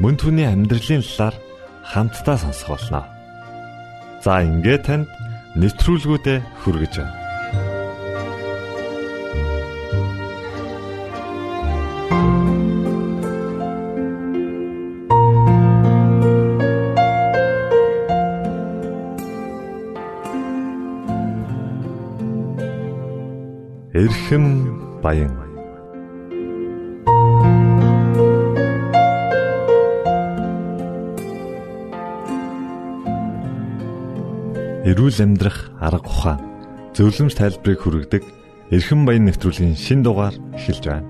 Мөн түүний амьдралын талаар хамтдаа сонсох болно. За ингээд танд нэвтрүүлгүүдэд хүргэж байна. Эрхэм баян эрүүл амьдрах арга ухаан зөвлөмж тайлбарыг хүргэдэг эрхэм баян нэвтрүүлгийн шин дугаар эхэлж байна.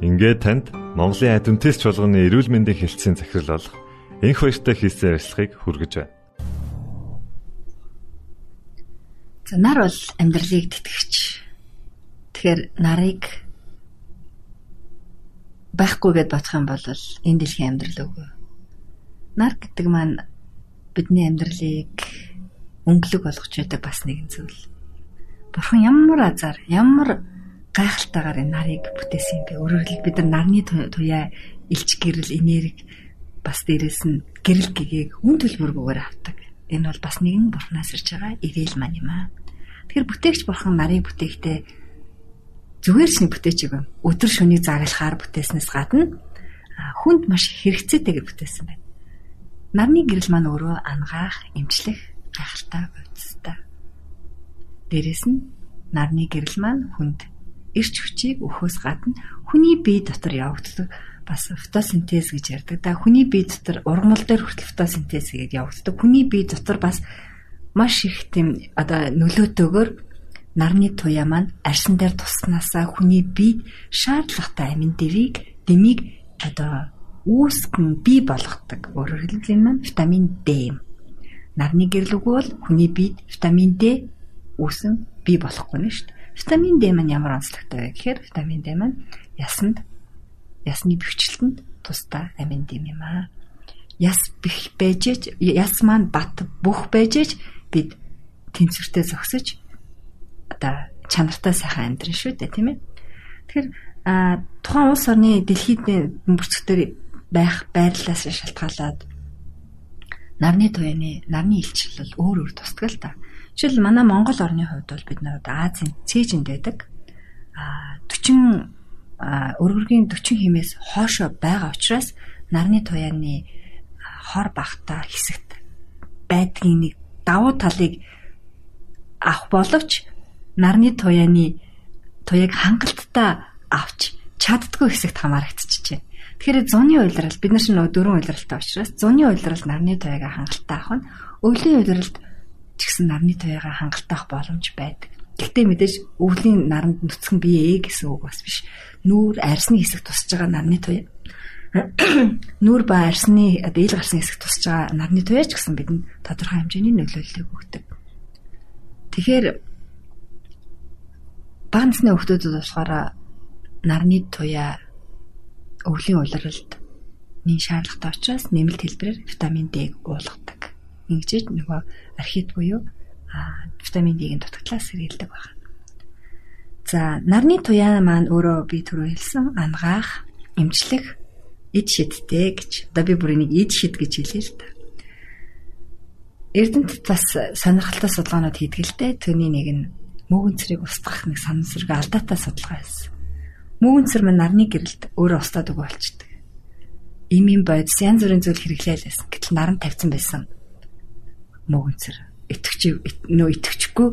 Ингээд танд Монголын адвентист чуулганы эрүүл мэндийн хэлтсийн захирал болох энх баяртай хийсэн ярилцлагыг хүргэж байна. За нар бол амьдралыг тэтгэгч. Тэгэхээр нарыг байхгүй гэд бодох юм бол энэ дэлхийн амьдрал үгүй. Нар гэдэг маань бидний амьдралыг өнгөлөг болгож байдаг бас нэгэн зүйл. Бурхан ямар азар, ямар гайхалтайгаар энэ нарыг бүтээсэн юм бэ? Өөрөөр бид нар нарны туяа илч гэрэл энерги бас дээрэс нь гэрэл гэгээг үн төлбөргүйгээр авдаг. Энэ бол бас нэгэн бурхнаас ирж байгаа ирээл маань юм аа. Тэгэхээр бүтээгч бурхан нарыг бүтээхдээ зүгээр шин бүтээч юм. Өдөр шөнийг загалахаар бүтээснээс гадна хүнд маш хэрэгцээтэйгээр бүтээсэн байна. Нарны гэрэл маань өөрөө ангаах, эмчлэх, гайхалтай бодистой. Дээрэс нь нарны гэрэл маань хүнд эрч хүчийг өгөхөөс гадна хүний бие дотор явагддаг бас фотосинтез гэж ярьдаг. Да хүний бие дотор ургамал дээр хүртэл фотосинтез гэдэг явагддаг. Хүний бие дотор бас маш их тийм одоо нөлөөтэйгээр нарны туяа маань арьсан дээр туснасаа хүний бие шаардлагатай амин дэрийг дэмийг одоо үүсгэн бий болгодог. Өөрөөр хэлбэл энэ маань витамин D. Нарны гэрлүүг бол хүний биед витамин D үүсэн бий болохгүй нь шүү дээ. Витамин D маань ямар онцлогтой вэ гэхээр витамин D маань ясанд ясны бэвчлэлтэнд тусдаа амин дэм юм аа. Яс бэх байжээч яс маань бат бүх байжээч бид тэнцвэртэй зогсож одоо чанартай сайхан амьдрын шүү дээ тийм ээ. Тэгэхээр тухайн улс орны дэлхийд бүрцгтэр байх байрлалаас шалтгаалаад нарны туяаны нарны илчил бол өөр өөр тусдаг л да. Жишээл манай Монгол орны хувьд бол бид нар Азийн цээжинд байдаг. А 40 өргөргийн 40 химээс хоошо байгаа учраас нарны туяаны хор багтаа хэсэгт байдгийн нэг давуу талыг авах боловч нарны туяаны туяаг хангалттай авч чаддгүй хэсэгт хамаарагдчихжээ. Тэгэхээр зуны уйлрал бид нар шинэ дөрвөн уйлралтай учраас зуны уйлрал нарны туяагаа хангалттай авах нь өвлийн уйлралд ч гэсэн нарны туяагаа хангалттай авах боломж байдаг. Гэхдээ мэдээж өвлийн наранд нүцгэн бие гэсэн үг бас биш. Нүүр арсны хэсэг тусаж байгаа нарны туяа нүүр ба арсны дээл гарсны хэсэг тусаж байгаа нарны туяач гэсэн бидэнд тодорхой хэмжээний нөлөөллийг өгдөг. Тэгэхээр бага насны хүүхдүүдэд болохоор нарны туяа өвлийн улиралд нэн шаардлагатай учраас нэмэлт хэлбэрээр витамин D-г уулгадаг. Ингэж нөгөө архит буюу витамин D-ийн дутагдлаас сэргийлдэг байна. За нарны туяа маань өөрөө би түрүү хэлсэн ангаах, эмчлэх, эд шидтэй гэж. Одоо би бүр энийг эд шид гэж хэлээ л та. Эрдэнэт бас сонирхолтой судалгаанууд хийдэг л дээ. Түүний нэг нь мөөгөнцрийг устгах нэг санамсрыг алдаатай судалгаа байсан. Мөөгөнцөр мань нарны гэрэлд өөрөө устаад өгөө болчдөг. Им им бодис янз бүрийн зүйл хэрэглээл байсан. Гэтэл наран тавьсан байсан. Мөөгөнцөр итгэж нөө итгэжгүй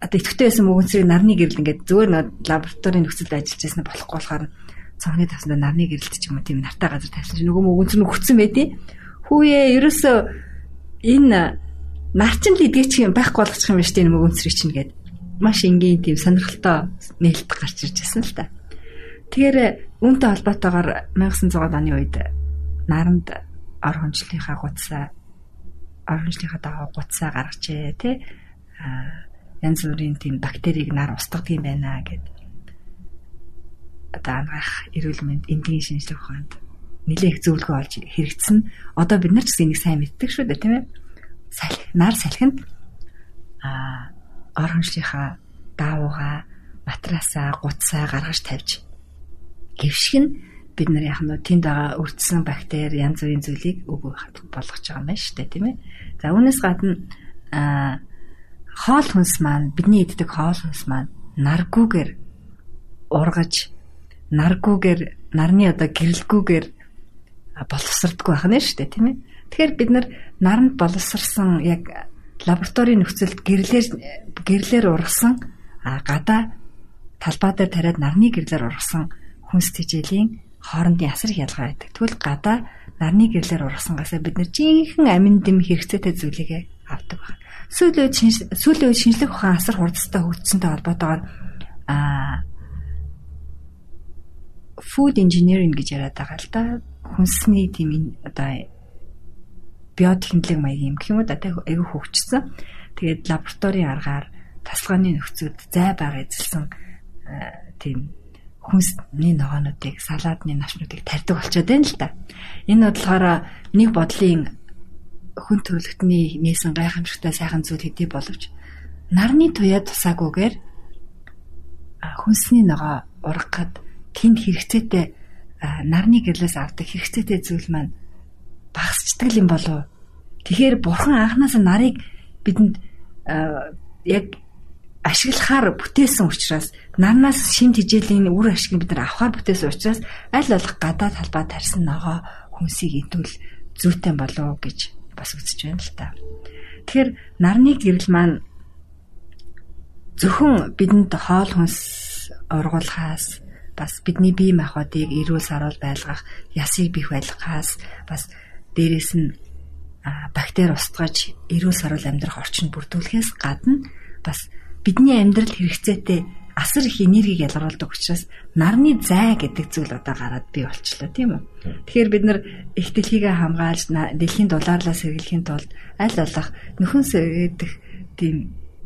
одоо итгэвтэй байсан мөөгөнцрийг нарны гэрэлд ингээд зөөр лабораторийн нөхцөлд ажиллаж байсан болохгүй болохоор цонхны тавсанд нарны гэрэлт ч юм уу тийм нартай газар тавьсан чинь нөгөө мөөгөнцөр нь өгцөн байдیں۔ Хүүе ерөөсөө энэ нарчин л идэгч юм байхгүй болгочих юм байна шүү дээ мөөгөнцрийг чинь гээд маш энгийн тийм сонирхолтой нээлт гарч ирж байсан л та. Тэгэхээр үүнтэй холбоотойгоор 1900 оны үед наранд ор хүнчлийнхаа гуцаа ор хүнчлийнхаа дагуу гуцаа гаргажээ тий а янз бүрийн тийм бактерийг нар устгадаг юм байна гэд одоо ангаах эрүүл мэнд эндгийн шинжилгээ ухаанд нэлээх зөвлөгөө олж хэрэгцсэн. Одоо бид нар ч гэсэн энийг сайн мэддэг шүү дээ тийм ээ. Салхи нар салхинд а оронжлынхаа даавууга матрасаа гуцаа гаргаж тавьж гівшг нь бид нар яг нь тэнд байгаа өртсөн бактери янз бүрийн зүйлийг өгөх болгож байгаа юм байна шүү дээ тийм ээ. За үүнээс гадна а хоол хүнс маань бидний иддэг хоол хүнс маань наргүйгээр ургаж наргүйгээр нарны одоо гэрэлгүйгээр боловсрдггүй байх нь шүү дээ тийм ээ. Тэгэхээр бид нар наранд боловсрсан яг лабораторийн нөхцөлд гэрлэр гэрлэр ургасан гадаа талбай дээр тариад нарны гэрлэр ургасан хүнс тэжээлийн хоорондын асар их ялгаа байдаг. Тэгвэл гадаа нарны гэрлэр ургасангаас бид нар жинхэнэ амин дэм хэрэгцээтэй зүйлийг авдаг байна. Сүүлийн үед сүүлийн үед шинжлэх ухаан асар хурдтай хөгжсөнтэй холбоотойгоор а food engineering гэж яриад байгаа л да. Хүнсний тийм одоо биотехнологи маягийн юм гэх юм уу да айгүй хөгжсөн. Тэгээд лабораторийн аргаар тасалгааны нөхцөлд зай бага эзэлсэн тийм хүнсний ногоонуудыг салаадны навчнуудыг тарьдаг болчиход байна л да. Энэ бодлохоор нэг бодлын хүн төрөлхтний нээсэн гайхамшигтай сайхан зүйл хэдий боловч нарны туяа тусаагүйгээр хүнсний ногоо ургахад тэнд хэрэгцээтэй нарны гэрлээс авдаг хэрэгцээтэй зүйл маань багасчдаг юм болов. Тэгэхээр бурхан анханаас нарыг бидэнд яг ашиглахаар бүтээсэн учраас нарнаас шимт хижээлийн үр ашиг бид нар авахаар бүтээсэн учраас аль болох гадаад талбай тарьсан ногоо хүнсийг идвэл зүйтэй болов гэж бас үзэж байна л та. Тэгэхээр нарны гэрэл маань зөвхөн бидэнд хоол хүнс ургуулхаас бас бидний бие махбодыг эрүүл саруул байлгах, ясыг бих байлгахаас бас дээрэс нь бактери устгаж эрүүл саруул амьдрах орчинд бүрдүүлэхээс гадна бас бидний амьдрал хэрэгцээтэй асар их энергийг ялгаруулдаг учраас нарны зай гэдэг зүйл одоо гараад бий болчлоо тийм үү. Тэгэхээр бид нар их дэлхийгээ хамгаалж дэлхийн дулаарлаа сэргийлэхийн тулд аль болох нөхөн сэргээдэх тийм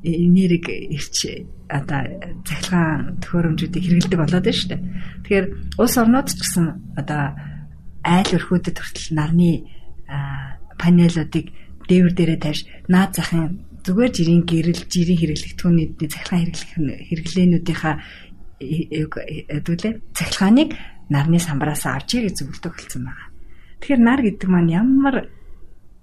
энерги ирч одоо цахилгаан төхөөрөмжүүдийг хэрэгэлдэг болоод байна шүү дээ. Тэгэхээр улс орнууд ч гэсэн одоо айл өрхүүдэд хүртэл нарны панелуудыг дээвэр дээрээ тавьж наад захын зүгээр жирийн гэрэл жирийн хэрэглэгдэхүүний цахилгаан хэрэглэх хэрэглээнүүдийнхаа хэдүүлээ цахилгааныг нарны самбараас авчиг гэж зөвлөдөг болсон байна. Тэгэхээр нар гэдэг маань ямар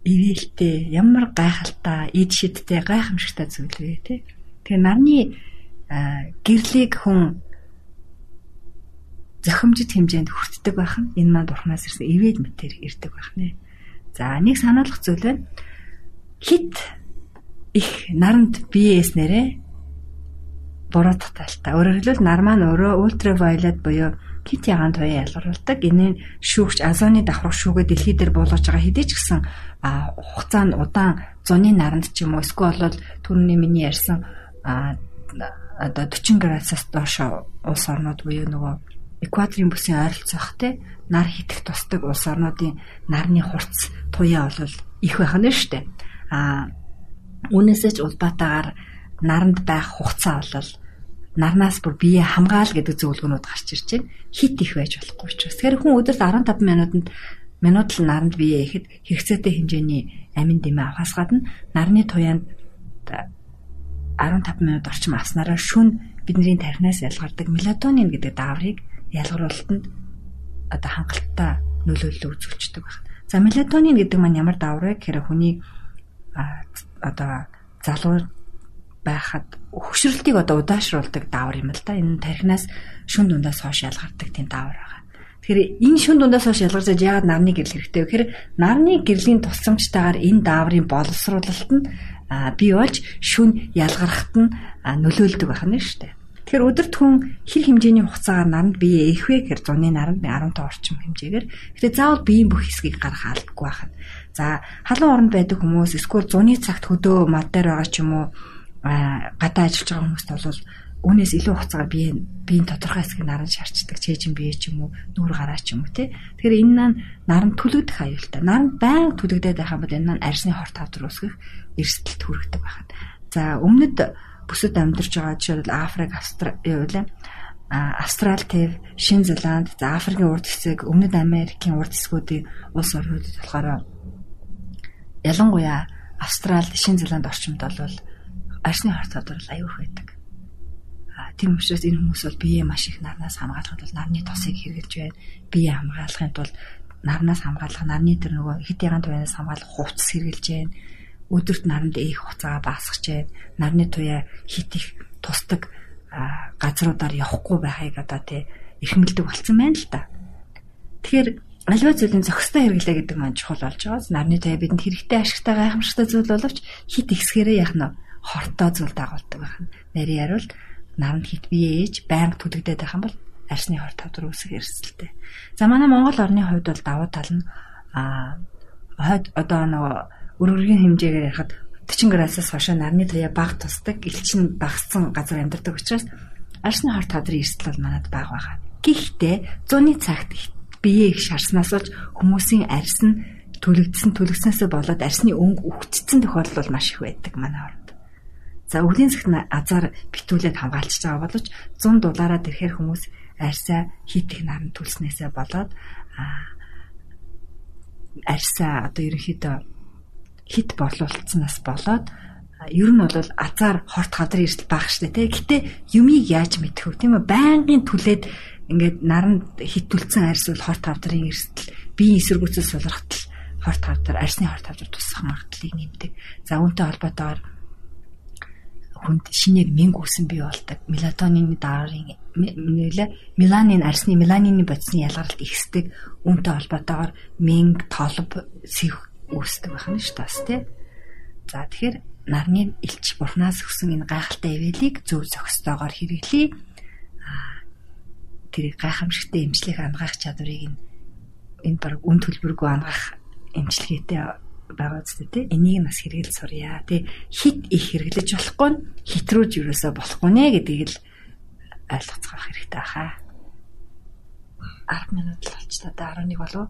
ивэлтэй, ямар гайхалтай, ид шидтэй, гайхамшигтай зүйл вэ те. Тэгэхээр нарны гэрлийг хүн зохимжит хэмжээнд хүртдэг байх нь энэ маань бурхнаас ирсэн ивэл мэтэр ирдэг байх нэ. За нэг сануулгах зүйл байна. Хит их наранд биеэснэрээ буруу таталтай. Өөрөөр хэлбэл нар маань өөрөө ультравайолет буюу хит ягаан туяа ялгаруулдаг. Энэ шүүгч азоны давхрах шүүгээ дэлхий дээр буулгаж байгаа хэдий ч гэсэн хугацаанд удаан зуны наранд ч юм уу эсвэл бол түрүүний миний ярьсан одоо 40 градусаас доош улс орнууд буюу нөгөө экваторын бүсийн ойролцоох те нар хитэх тусдаг улс орнуудын нарны хурц туяа бол их байх нь дээ. А үүнээсээ ч улбаатаагаар наранд байх хугацаа бол нарнаас бүр бие хамгаал гэдэг зөвлөгөөнүүд гарч ирж байна. Хит их байж болохгүй учраас. Тэгэхээр хүн өдөрт 15 минутанд минут л наранд бие ихэд хэрэгцээтэй хэмжээний амин дэмээ авахаас гадна нарны туяанд 15 минут орчим авснараа шүн бидний тархинаас ялгардаг мелатонин гэдэг дааврыг ялгаруулалтанд одоо хангалттай нөлөөлөл үзүүлждэг байна. За мелатонин гэдэг маань ямар даавар вэ гэхээр хүний одоо залуу байхад хөшрөлтийг одоо удаашруулдаг даавар юм л да. Энэ тархинаас шүн дундаас хойш ялгардаг тийм даавар байгаа. Тэгэхээр энэ шүн дундаас хойш ялгарч яагаад нарны гэрэл хэрэгтэй вэ гэхээр нарны гэрлийн тусламжтайгаар энэ дааврын боловсруулалт нь бий болж шүн ялгархад нь нөлөөлдөг байх нь шүү дээ. Тэгэхээр өдөрт хүн хэр хэмжээний хугацаагаар наранд бие ээх вэ гэхээр зуны наранд 15 орчим хэмжээгээр. Гэтэ заавал биеийн бүх хэсгийг гарах албагүй байна. За халуун оронд байдаг хүмүүс эсвэл зуны цагт хөдөө мод дээр байгаа ч юм уу гадаа ажиллаж байгаа хүмүүст бол үүнээс илүү хугацаагаар бие биеийн тодорхой хэсгийг наран шаарчдаг чэйжин бие ч юм уу нүүр гараа ч юм уу тий. Тэгэхээр энэ нан наран түлэгдэх аюултай. Наран байн түлэгдээд байх юм бол энэ нан арсны хорт тавдар үсгэх эрсдэлт хүргэдэг байна. За өмнөд бүсэд амьдарч байгаа жишээлбэл Африк, Австрали Австрал тэв, Шинэ Зеланд, за Африкийн урд хэсэг, Өмнөд Америкийн урд хэсгүүдийн улс орнуудад болохоор ялангуяа Австрал, Шинэ Зеланд орчимд бол арсны хорт тодорл аюух байдаг. Тийм учраас энэ хүмүүс бол биеэ маш их нарнаас хамгаалахад бол нарны тосыг хэрглэж байна. Биеэ хамгаалахын тулд нарнаас хамгаалах, нарны тэр нөгөө хэд яган туянаас хамгаалах хувцас хэрглэж байна өдөрт наранд их хуцаа байна. Нарны туяа хит их тусдаг газруудаар явахгүй байхыг одоо тий эрхэмлдэг болцсон байна л да. Тэгэхээр аливаа зүйлийн зохистой хэрэглээ гэдэг маань чухал болж байгаа. Нарны туяа бидэнд хэрэгтэй ашигтай гайхамшигтай зүйл боловч хит ихсгэрээ яах нь хортой зүйл дагуулдаг байна. Нарийн яривал наранд хит бие ээж байнга түлэгдээд байх юм бол арсны хорт тавдар үүсэх эрсдэлтэй. За манай Монгол орны хувьд бол давуу тал нь а одоо нөгөө өргөргийн хэмжээгээр ярихад 40 градусаас хойш нарны туяа баг тусдаг, элчин багассан газар амьдардаг учраас арсны хор тадрын эрсдэл бол манад бага байгаа. Гэхдээ зуны цагт бие их шарснаас болж хүмүүсийн арс нь төлөгдсөн төлөгснөөсөө болоод арсны өнгө үхчихсэн тохиолдол бол маш их байдаг манай орнд. За өвлийн цагт азар битүүлээд хамгаалчихж байгаа боловч 100 дулаараа тэрхээр хүмүүс арьсаа хит их наран төлснөөсөө болоод арьсаа одоо ерөнхийдөө хит борлуулцсанаас болоод ер нь бол азар хорт хадрын эрсдэл бага штэ тий. Гэтэ юмыг яаж мэдэх вэ? Тийм үү? Байнгын түлээд ингээд наранд хит түлцэн арьс бол хорт хадрын эрсдэл биеийн эсэргүүцэл сулрахтал хорт хавдар арсны хорт хавдар тусах магадлалыг нэмдэг. За үүнтэй холбоотойгоор хүнд шинээр мэнг үүсэн бий болдог. Мелатонины дааврын нэлээ меланин арсны меланины бодисны ялгаралт ихсдэг. Үүнтэй холбоотойгоор мэнг, толб, сэв үүсдэг байна шүү дээ бас тий. За тэгэхээр нарны элч бурхнаас өгсөн энэ гайхалтай ивэлийг зөв зохистойгоор хэрэглэе. Аа тэр гайхамшигтай эмчлэх ангаах чадварыг энэ баг үн төлбөргүй ангаах эмчилгээтэй байгаа үстэй тий. Энийг нас хэрэгэл сурья. Тий хит их хэрэглэж болохгүй нь хитрүүлж юусаа болохгүй нэ гэдгийг л ойлгоцгоох хэрэгтэй баха. 10 минут болчихлоо да 11 болов.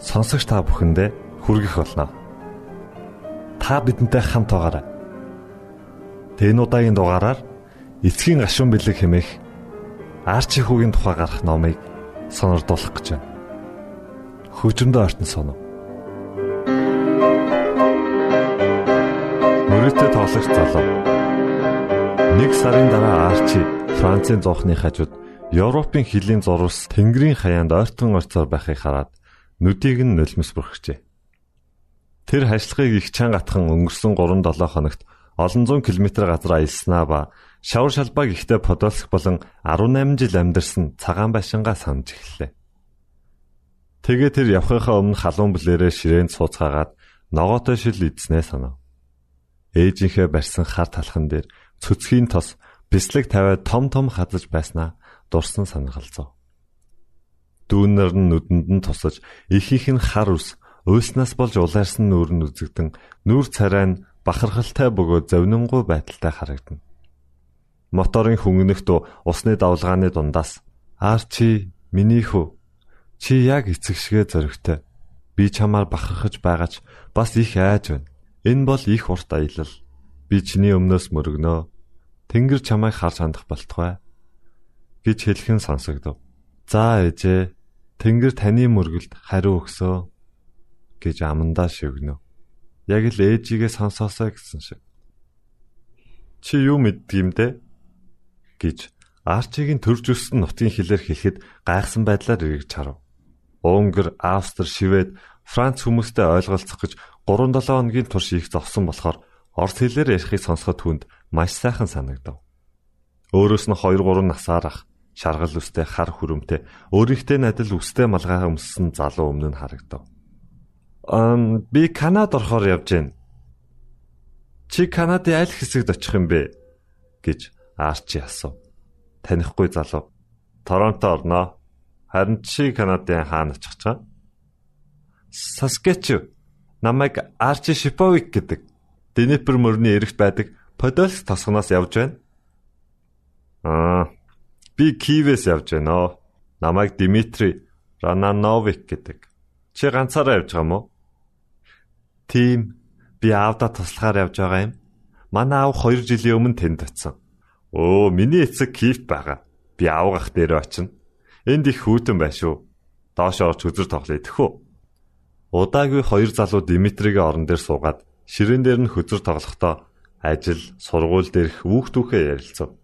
сонсогч та бүхэндээ хүргэх болно. Та бидэнтэй хамт байгаарай. Тэн удаагийн дугаараар эцгийн гашуун бэлэг хэмээх арчи хүүгийн тухай гарах номыг сонирдуулах гэж байна. Хөгжмөдөө ортон соно. Мөрөдөө тоглох залуу. Нэг сарын дараа арчи Францын зоохны хажууд Европын хилийн зурвас Тэнгэрийн хаяанд ойртон орцоор байхыг хараад нүдийг нь нулимс бүрхжээ. Тэр хашлахыг их чангатхан өнгөрсөн 3-7 хоногт олон зуун километр газар аялснаа ба шавар шалбааг ихтэй Подольск болон 18 жил амьдарсан цагаан байшингаа санаж эхэллээ. Тэгээ тэр явхынхаа өмнө халуун бүлээрээ ширээнд сууцгаагаад ногоотой шил идснээ санав. Ээжийнхээ барьсан хар талхан дээр цөцгийн тос бислэг тавиад том том хадаж байснаа дурсан санагалзав. Дүүнэр нь нүдэнд нь тусаж их их нь хар ус уйснаас болж улаарсан нүүр нь үзэгдэн нүүр царай нь бахархалтай бөгөөд зовнингуй байдалтай харагдана. Моторын хөнгөнөхт усны давлгааны дундаас "Арчи, миний хүү. Чи яг эцэг шигэ зөрөгтэй. Би чамаар бахархаж байгаач бас их айж байна. Энэ бол их урт аялал. Би чиний өмнөөс мөргөнөө. Тэнгэр чамайг харж хандах болтугай." гэж хэлхэн сонсогдов. "За ээжээ, Тэнгэр таны мөргөлд хариу өгсөө." гэж амандаа шивгэнэ. Яг л ээжигээ сонсоосоо гэсэн шиг. Чи юу мэддгиймдэ? гэж Арчигийн төрж өссөн нутгийн хэлээр хэлэхэд гайхсан байдлаар эргэж харав. Унгар, Австри, Швед, Франц хүмүүстэй ойлголцох гэж 3-7 хоногийн турш их зовсон болохоор орос хэлээр ярихыг сонсоход түнд маш сайхан санагдав. Өөрөөс нь 2 3 насаар ах шаргал үстэй хар хүрэмтэй өөрийнхөө надад үстэй малгай өмссөн залуу өмнө нь харагдав. Ам би Канад орохоор явж байна. Чи Канадын аль хэсэгт очих юм бэ? гэж Арчи асуув. Танихгүй залуу. Торонто орноо. Харин чи Канадын хаана очих чам? Саскачу. Намайг Арчи Шиповик гэдэг. Днепр мөрний эрэгт байдаг Подольск тосгоноос явж байна. Аа. Би Киевээс явж байна. Намайг Дмитрий Ранановик гэдэг. Чи ганцаараа явж байгаа мó? Тийм. Би аавда туслахаар явж байгаа юм. Манай аав 2 жилийн өмнө тэнд очив. Өө, миний эцэг Киевт байгаа. Би аав гах дээр очино. Энд их хүүтэн байна шүү. Доош орж үзэр тоглоё тэхүү. Удаагүй хоёр залуу Димитригийн орон дээр суугаад ширээн дээр нь хөзөр тоглохдоо ажил, сургууль дээрх хүүхдүүхээ ярилцав.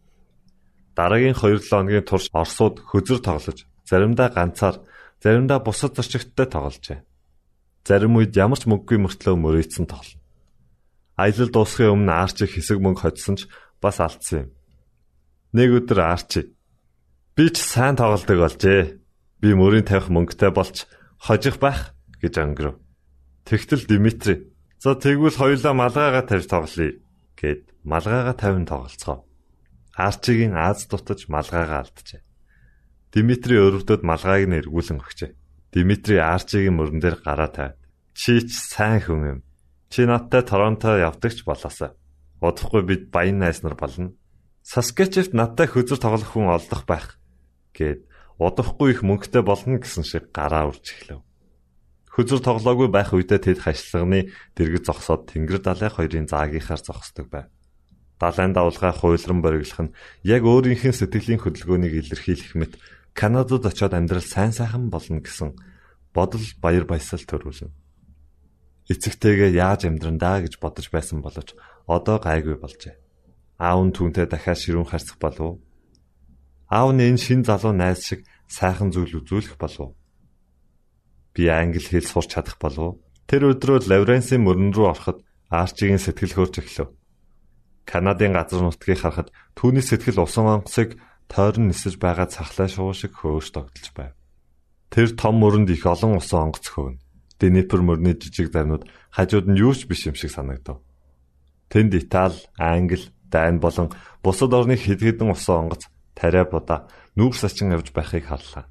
Дараагийн 2-7 хоногийн турш Оросууд хөзөр тоглож, заримдаа ганцаар, заримдаа бусад зорчигчтой тогложээ. Зарим үед ямар ч мөнгөгүй мөртлөө мөрөөдсөн тоглоно. Аялал дуусахын өмнө Арчиг хэсэг мөнгө хоцсон ч бас алдсан юм. Нэг өдөр Арчи би ч сайн тоглодог болжээ. Би мөрийн тавих мөнгөтэй болч хожих байх гэж өнгөрөв. Тэгтэл Димитри за тэгвэл хоёулаа малгайгаа тавьж тоглоё гэд малгайгаа тавин тоглолцгоо. Арчигийн Аз дутаж малгайгаа алджээ. Димитри өрөвдөд малгайг нь эргүүлэн өгчээ. Димитри Арчигийн мөрөн дээр гараа тавиад чи ч сайн хүн юм. Чи надтай Торонто явдагч болоосаа. Удахгүй бид баян найс нар болно Саскачевт надтай хөзөр тоглох хүн олдох байх гэд удахгүй их мөнгөтэй болно гэсэн шиг гараа үрж эхлэв. Хөзөр тоглоогүй байх үедээ тэд хашлагны дэргэд зогсоод Тэнгэр далай хоёрын заагийнхаар зогсдог байв. Далайн давлгаа хуйлран бориглох нь яг өөрийнх нь сэтгэлийн хөдөлгөөнийг илэрхийлэх мэт Канадад очиод амьдрал сайн сайхан болно гэсэн бодол баяр баясгал төрүүлв. Эцэгтэйгээ яаж амьдрандаа гэж бодож байсан боловч одоо гайгүй болжээ. Аав нь түүнтэй дахиад ширүүн харцах болов. Аав нь энэ шин залуу найз шиг сайхан зүйл үзүүлэх болов. Би англи хэл сурч чадах болов. Тэр өдрөө Лавренсийн мөрөн рүү ороход Арчигийн сэтгэл хөөрч эхлэв. Канадын газар нутгийг харахад түүний сэтгэл усан онгоцыг тойрон нисэж байгаа цахлаа шуу шиг хөөж тогтолж байв. Тэр том мөрөнд их олон усан онгоц хөвнө. Днепр мөрний жижиг зарнууд хажууд нь юу ч биш юм шиг санагдав. Тэнд Итали, Англи, дайн болон бусад орны хэд хэдэн усан онгоц тариа будаа нүүрс ачин явж байхыг харлаа.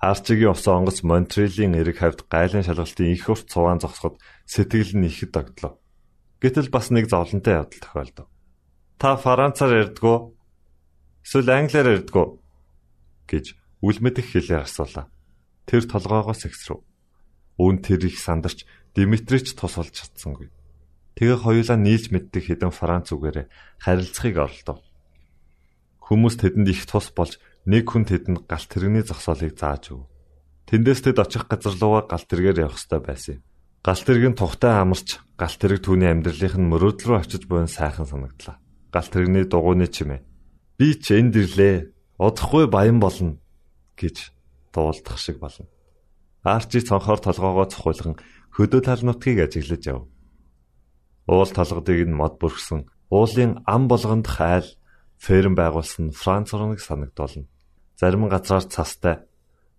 Арчигийн усан онгоц Монтрелийн эрэг хавьд гайлын шалгалтын их урт цуваан зогсоход сэтгэл нь ихэд догдлоо. Гэтэл бас нэг зовлонтой явдал тохиолдов. Та Францаар ярьдгүү? Эсвэл англиар ярьдгүү? гэж үлмэдэх хэлээр асуулаа. Тэр толгоогоос ихсрэв. Үүн тэр их сандарч Димитрич тус олж чадсангүй. Тэгээ хоёулаа нийлж мэддэг хэдэн Франц үгээрээ харилцахыг оролдов. Хүмүүс тэдэнд их тус болж нэг хүн тэдэнд галт тэрэгний зогсоолыг зааж өг. Тэндээс тэд очих газар руугаа галт тэргээр явах ёстой байсан юм. Галт тэрэг нь тухтай амарч галт тэрэг түүний амьдралынх нь мөрөөдөл рүү очиж буйн сайхан санагдлаа. Галт тэрэгний дугуйны чимээ. Би ч энд ирлээ. Удахгүй баян болно гэж дуулдах шиг болно. Арчи цонхоор толгоогоо цохуулган хөдөө тал нутгийг ажиглаж яв. Уул толгодыг нь мод бүрхсэн уулын ам болгонд хайл ферм байгуулсан Франц орныг санагдуулна. Зарим газраар цастай,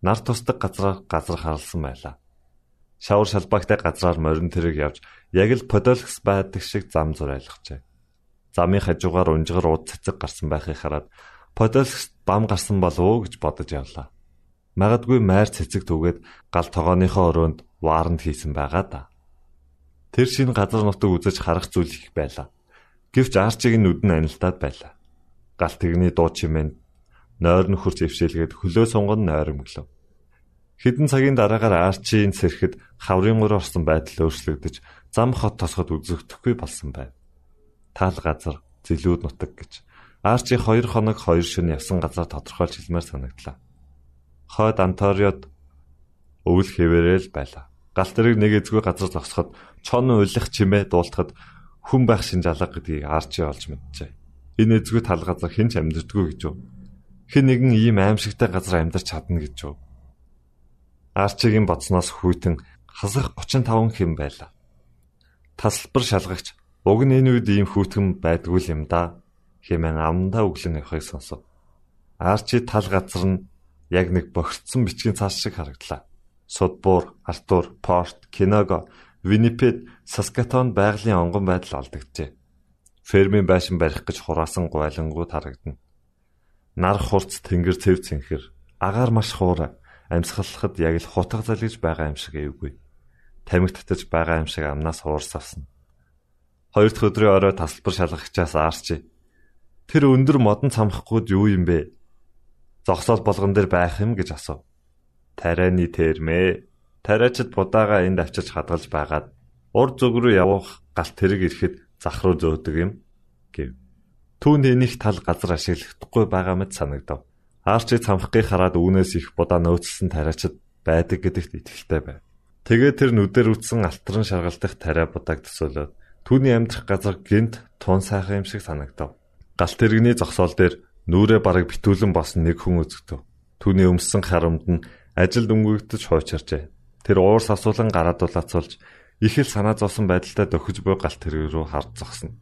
нар тусдаг газраар газар харлсан байлаа. Шавар шалбаагтай газраар морин тэрэг явж яг л Подолкс байдаг шиг зам зурайлгажээ. Замын хажуугаар унжгар ууд цэцэг гарсан байхыг хараад Подолкс бам гарсан болов уу гэж бодож явлаа. Магадгүй майр цэцэг түгээд гал тогооныхоо өрөөнд вааранд хийсэн байгаа да. Тэр шинэ газар нутаг үзэж харах зүйл их байлаа. Гэвч нүд нь анилтаад байлаа. Гал тэгний дуу чимээ нойр нь хурц өвшөөлгээд хөлөө сунган нойрмөглөв. Хэдэн цагийн дараагаар Арчийн сэрхэд хаврын гур орсон байдал өөрчлөгдөж зам хот тосгод үзэгдэхгүй болсон байв. Таал газар, зэлүүд нутаг гэж Арчи 2 хоног 2 шөнө явсан газар тодорхойлж хэлмээр санагдлаа. Хойд Анториод өвөл хэвээрэл байлаа. Гал тэрэг нэг эзгүй газар зогсоход чон уйлах чимээ дуулахад хүн байх шинж алга гэдгийг Арчи олж мэджээ. Энэ эзгүй тал газар хэн ч амьддаггүй гэж юу? Хэн нэгэн ийм аимшигтай газар амьдарч чадна гэж юу? Арчигийн бодсноос хүйтэн хасах 35 хэм байлаа. Тасалбар шалгагч уг нь энэ үед ийм хүйтэн байдгүй юм да хэмээн амдаа өглөн явахыг сонсов. Арчи тал газар нь яг нэг богцсон бичгийн цаас шиг харагдлаа. Судбуур, Артур, Порт, Киного, Виннипед, Саскатон байгалийн онгон байдал алдагджээ. Фермийн байшин барих гэж хураасан гуйлангууд харагдана. Нар хурц тэнгэр цэв цэнхэр, агаар маш хуура, амьсгалахад яг л хутга залгиж байгаа юм шиг эвгүй. Тамиг татаж байгаа юм шиг амнаас хуурс авсан. Хоёр дахь өдрийн орой тасалбар шалгагчаас аарчи Тэр өндөр модон цамхгууд юу юм бэ? Зогсоол болгон дээр байх юм гэж асуув. Тарианы тэрмээ. Тариачд будаага энд авчиж хадгалж байгаад урд зүг рүү явах галт тэрэг ирэхэд зах руу зөөдөг юм гэв. Түүнд энийг тал газар ашиглахдаггүй байгаа мэт санагдав. Аарчиг цамхгийг хараад үүнээс их будаа нөөцлсөн тариачд байдаг гэдэгт итгэлтэй байв. Тэгээд тэр нүдээр үтсэн алтран шаргалтах тариа будааг төсөөлөд түүний амьдрах газар гинт тун сайхан юм шиг санагдав. Галт тэрэгний зогсоол дээр нүрээ бараг битүүлэн босон нэг хүн үзэгдэв. Түүний өмссөн харамд нь ажил дүнгүйгдэж хуучирчээ. Тэр уурс асуулан гараад улаацуулж их л санаа зовсон байдалтай дөхөж буй галт тэрэг рүү харж зогсно.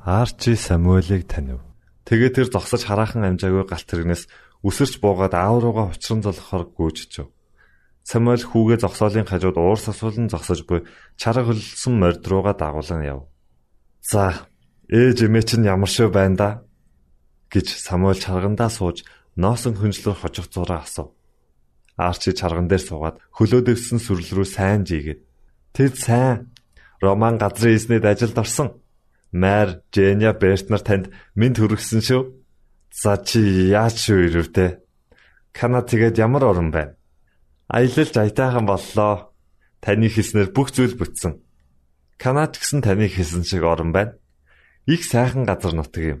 Арчи Самуэлийг танив. Тэгээ тэр зогсож хараахан амжаагүй галт тэрэгнээс үсэрч буугаад аав руугаа учран залхахаар гүйжчихв. Самуэль хүүгээ зогсоолын хажууд уурс асуулан зогсож буй чарга хөлсөн морд руугаа дагуулan яв. За Ээж эмээ чинь ямар шив байна да гэж Самуэль чаргандаа сууж ноосон хүнжлөр хожих зураа асуув. Арчи чарган дээр суугаад хөлөөдөвсөн сүрэл рүү сайн жигээд "Тэд сайн Роман газрын эзнэд ажилд орсон. Мэр Женя Бертнер танд минь төрөгсөн шүү. За чи яаж шүү ирвдэ? Канад тэгээд ямар орон байна? Аялалж аятайхан боллоо. Таны хэлснээр бүх зүйл бүтсэн. Канад гэсэн таны хэлсэн шиг орон байна их сайхан газар нутаг юм.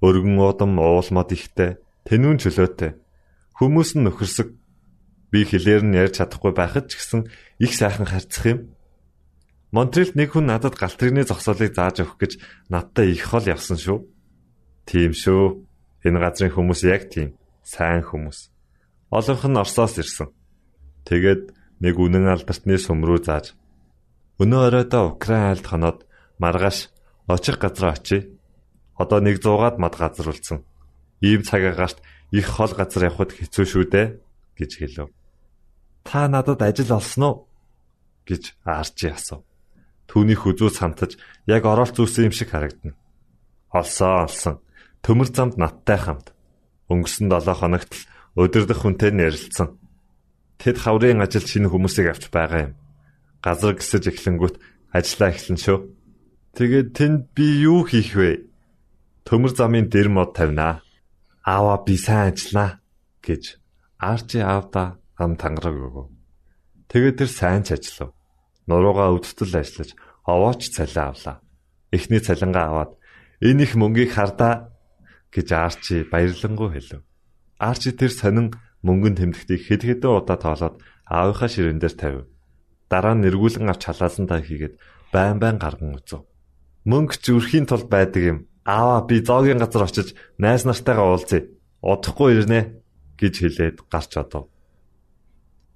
Өргөн удам уулмод ихтэй, тэнүүн чөлөөтэй. Хүмүүс нь нөхөрсөг. Би хэлээр нь ярьж чадахгүй байхад ч гэсэн их сайхан харьцах юм. Монтрелд нэг хүн надад галтрын зогсоолыг зааж өгөх гэж надтай их хол явсан шүү. Тийм шүү. Энэ газрын хүмүүс яг тийм. Сайн хүмүүс. Олонх нь Оросоос ирсэн. Тэгээд нэг үнэн алдартны сүм рүү зааж өнөө оройдоо Украин айлд хоноод маргааш Очих газар очие. Одоо нэг 100-аад мад газар үлдсэн. Ийм цаг агаарт их хол газар явхад хэцүү шүү дээ гэж хэлв. Та надад ажил олсон уу? гэж Арчи асуув. Түүнийх үзүү цамтаж яг оролт зүсэн юм шиг харагдана. Олсон олсон. Төмөр замд надтай хамт. Өнгөрсөн 7 хоногт л өдөрдөх хүнтэй нэрэлцсэн. Тэд хаврын ажилд шинэ хүмүүсийг авч байгаа юм. Газар гисэж эхлэнгүүт ажиллаа эхлэн шүү. Тэгээд тэнд би юу хийх вэ? Төмөр замын дэр мод тавина. Аава би сайн ажиллана гэж Арчи аавда ам тангараг өгөв. Тэгээд тэр сайн ч ажиллав. Нуруугаа өвдөлтөл ажиллаж овооч цалин авлаа. Эхний цалингаа аваад энэ их мөнгийг хардаа гэж Арчи баярлангуй хэлв. Арчи тэр сонин мөнгөн тэмдэгтийг хэд хэдэн удаа тоолоод аавынхаа ширээн дээр тавив. Дараа нь эргүүлэн авч халаасандаа хийгээд байн байн гарган үзв. Мөнгө зүрхийн тулд байдаг юм. Аава би зоогийн газар очиж найз нартайгаа уулзъя. Удахгүй ирнэ гэж хэлээд гарч одов.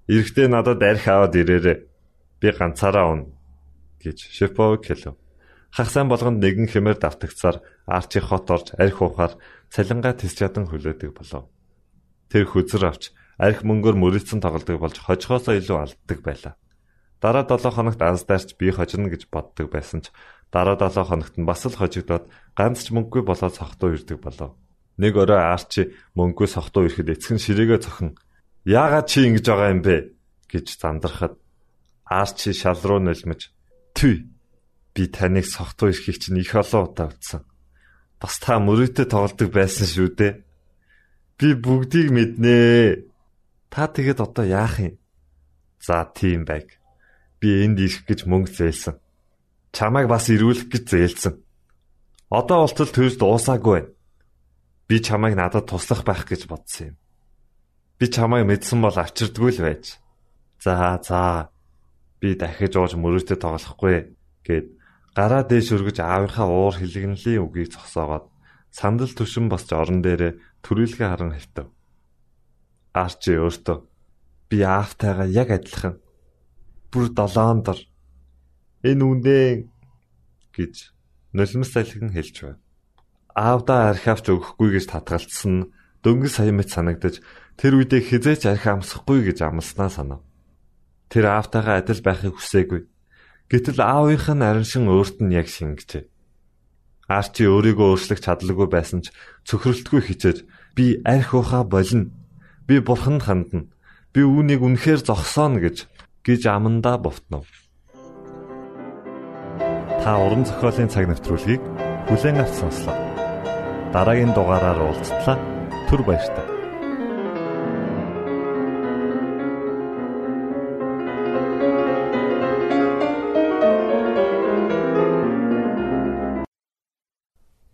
Ирэхдээ надад арх аваад ирээрээ. Би ганцаараа унна гэж Шефовик хэлв. Хах сайн болгонд нэгэн хэмээр давтагцаар Арчи хот орж арх ухаар цалингаа тис чадан хөлөөдөг болов. Тэр хүзэр авч арх мөнгөөр мөрөлдсөн тоглодог болж хожихоосоо илүү алддаг байлаа. Дараа 7 хоногт аздаарч би хожино гэж боддог байсан ч Дараа 7 хоногт нь бас л хожигдоод ганц ч мөнгөгүй болоод сохтуу ирдэг болов. Нэг орой Арчи мөнгөгүй сохтуу ирэхэд эцэг нь ширээгээ цохон Яагаад чи ингэж байгаа юм бэ гэж зандрахад Арчи шал руу нөлмөж "Түй. Би таныг согтуу ирэхийг чинь их олон удаа үзсэн. Бас та мөрөөдө тоглодог байсан шүү дээ. Би бүгдийг мэднэ. Та тэгэд одоо яах юм? За тийм байг. Би энд ирэх гэж мөнгө зээлсэн. Чамайг бас ирүүлэх гэж зээлсэн. Одоо болтол төрж дуусаагүй байна. Би чамайг надад туслах байх гэж бодсон юм. Би чамайг мэдсэн бол авчирдгүй л байж. За за би дахиж ууж мөрөөдө тоглохгүй гэд гараа дээш өргөж аавынхаа уур хилэгнэлийн үгийг зогсоогоод сандал түшин босч орон дээрээ төрүүлгээ харан хэлтэв. Арчи өөртөө би аавтайгаа яг адилхан бүр долоон дор энэ үндэ гэж нулимс салхин хэлж байна. Аавдаа архиавч өгөхгүй гэж татгалцсан нь дөнгөж сая мэт санагдаж тэр үедээ хизээч архи амсахгүй гэж амласнаа санав. Тэр аавтайгаа адил байхыг хүсээгүй. Гэтэл аавынх нь араншин өөрт нь яг шингэжээ. Арчи өөрийгөө өөрчлөх чадлагүй байсан ч цөхрөлтгүй хичээж би арх ухаа болно. Би бурханд хандна. Би үүнийг үнэхээр зогсооно гэж гэж амандаа бовтнов. Та уран зохиолын цаг навтруулыг бүлээн авч сонслоо. Дараагийн дугаараар уулзтлаа. Түр баярлалаа.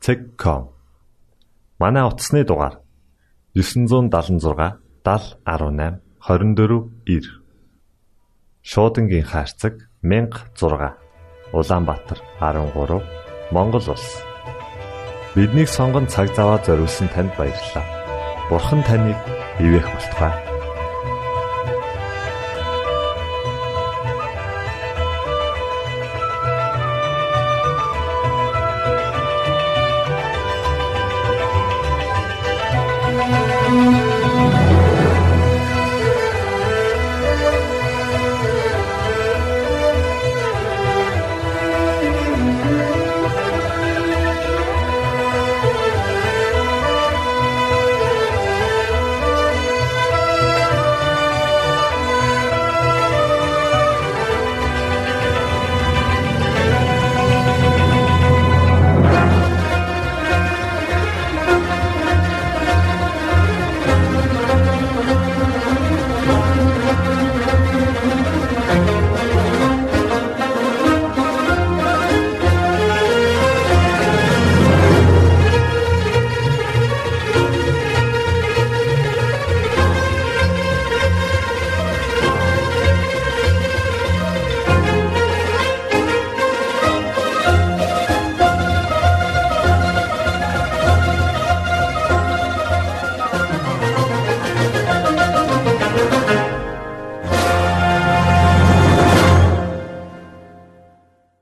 cek.com Манай утасны дугаар 976 7018 24 9 Шуудангийн хаяг 16 Улаанбаатар 13 Монгол улс Биднийг сонгон цаг зав аваад зориулсан танд баярлалаа. Бурхан таныг ивээх болтугай.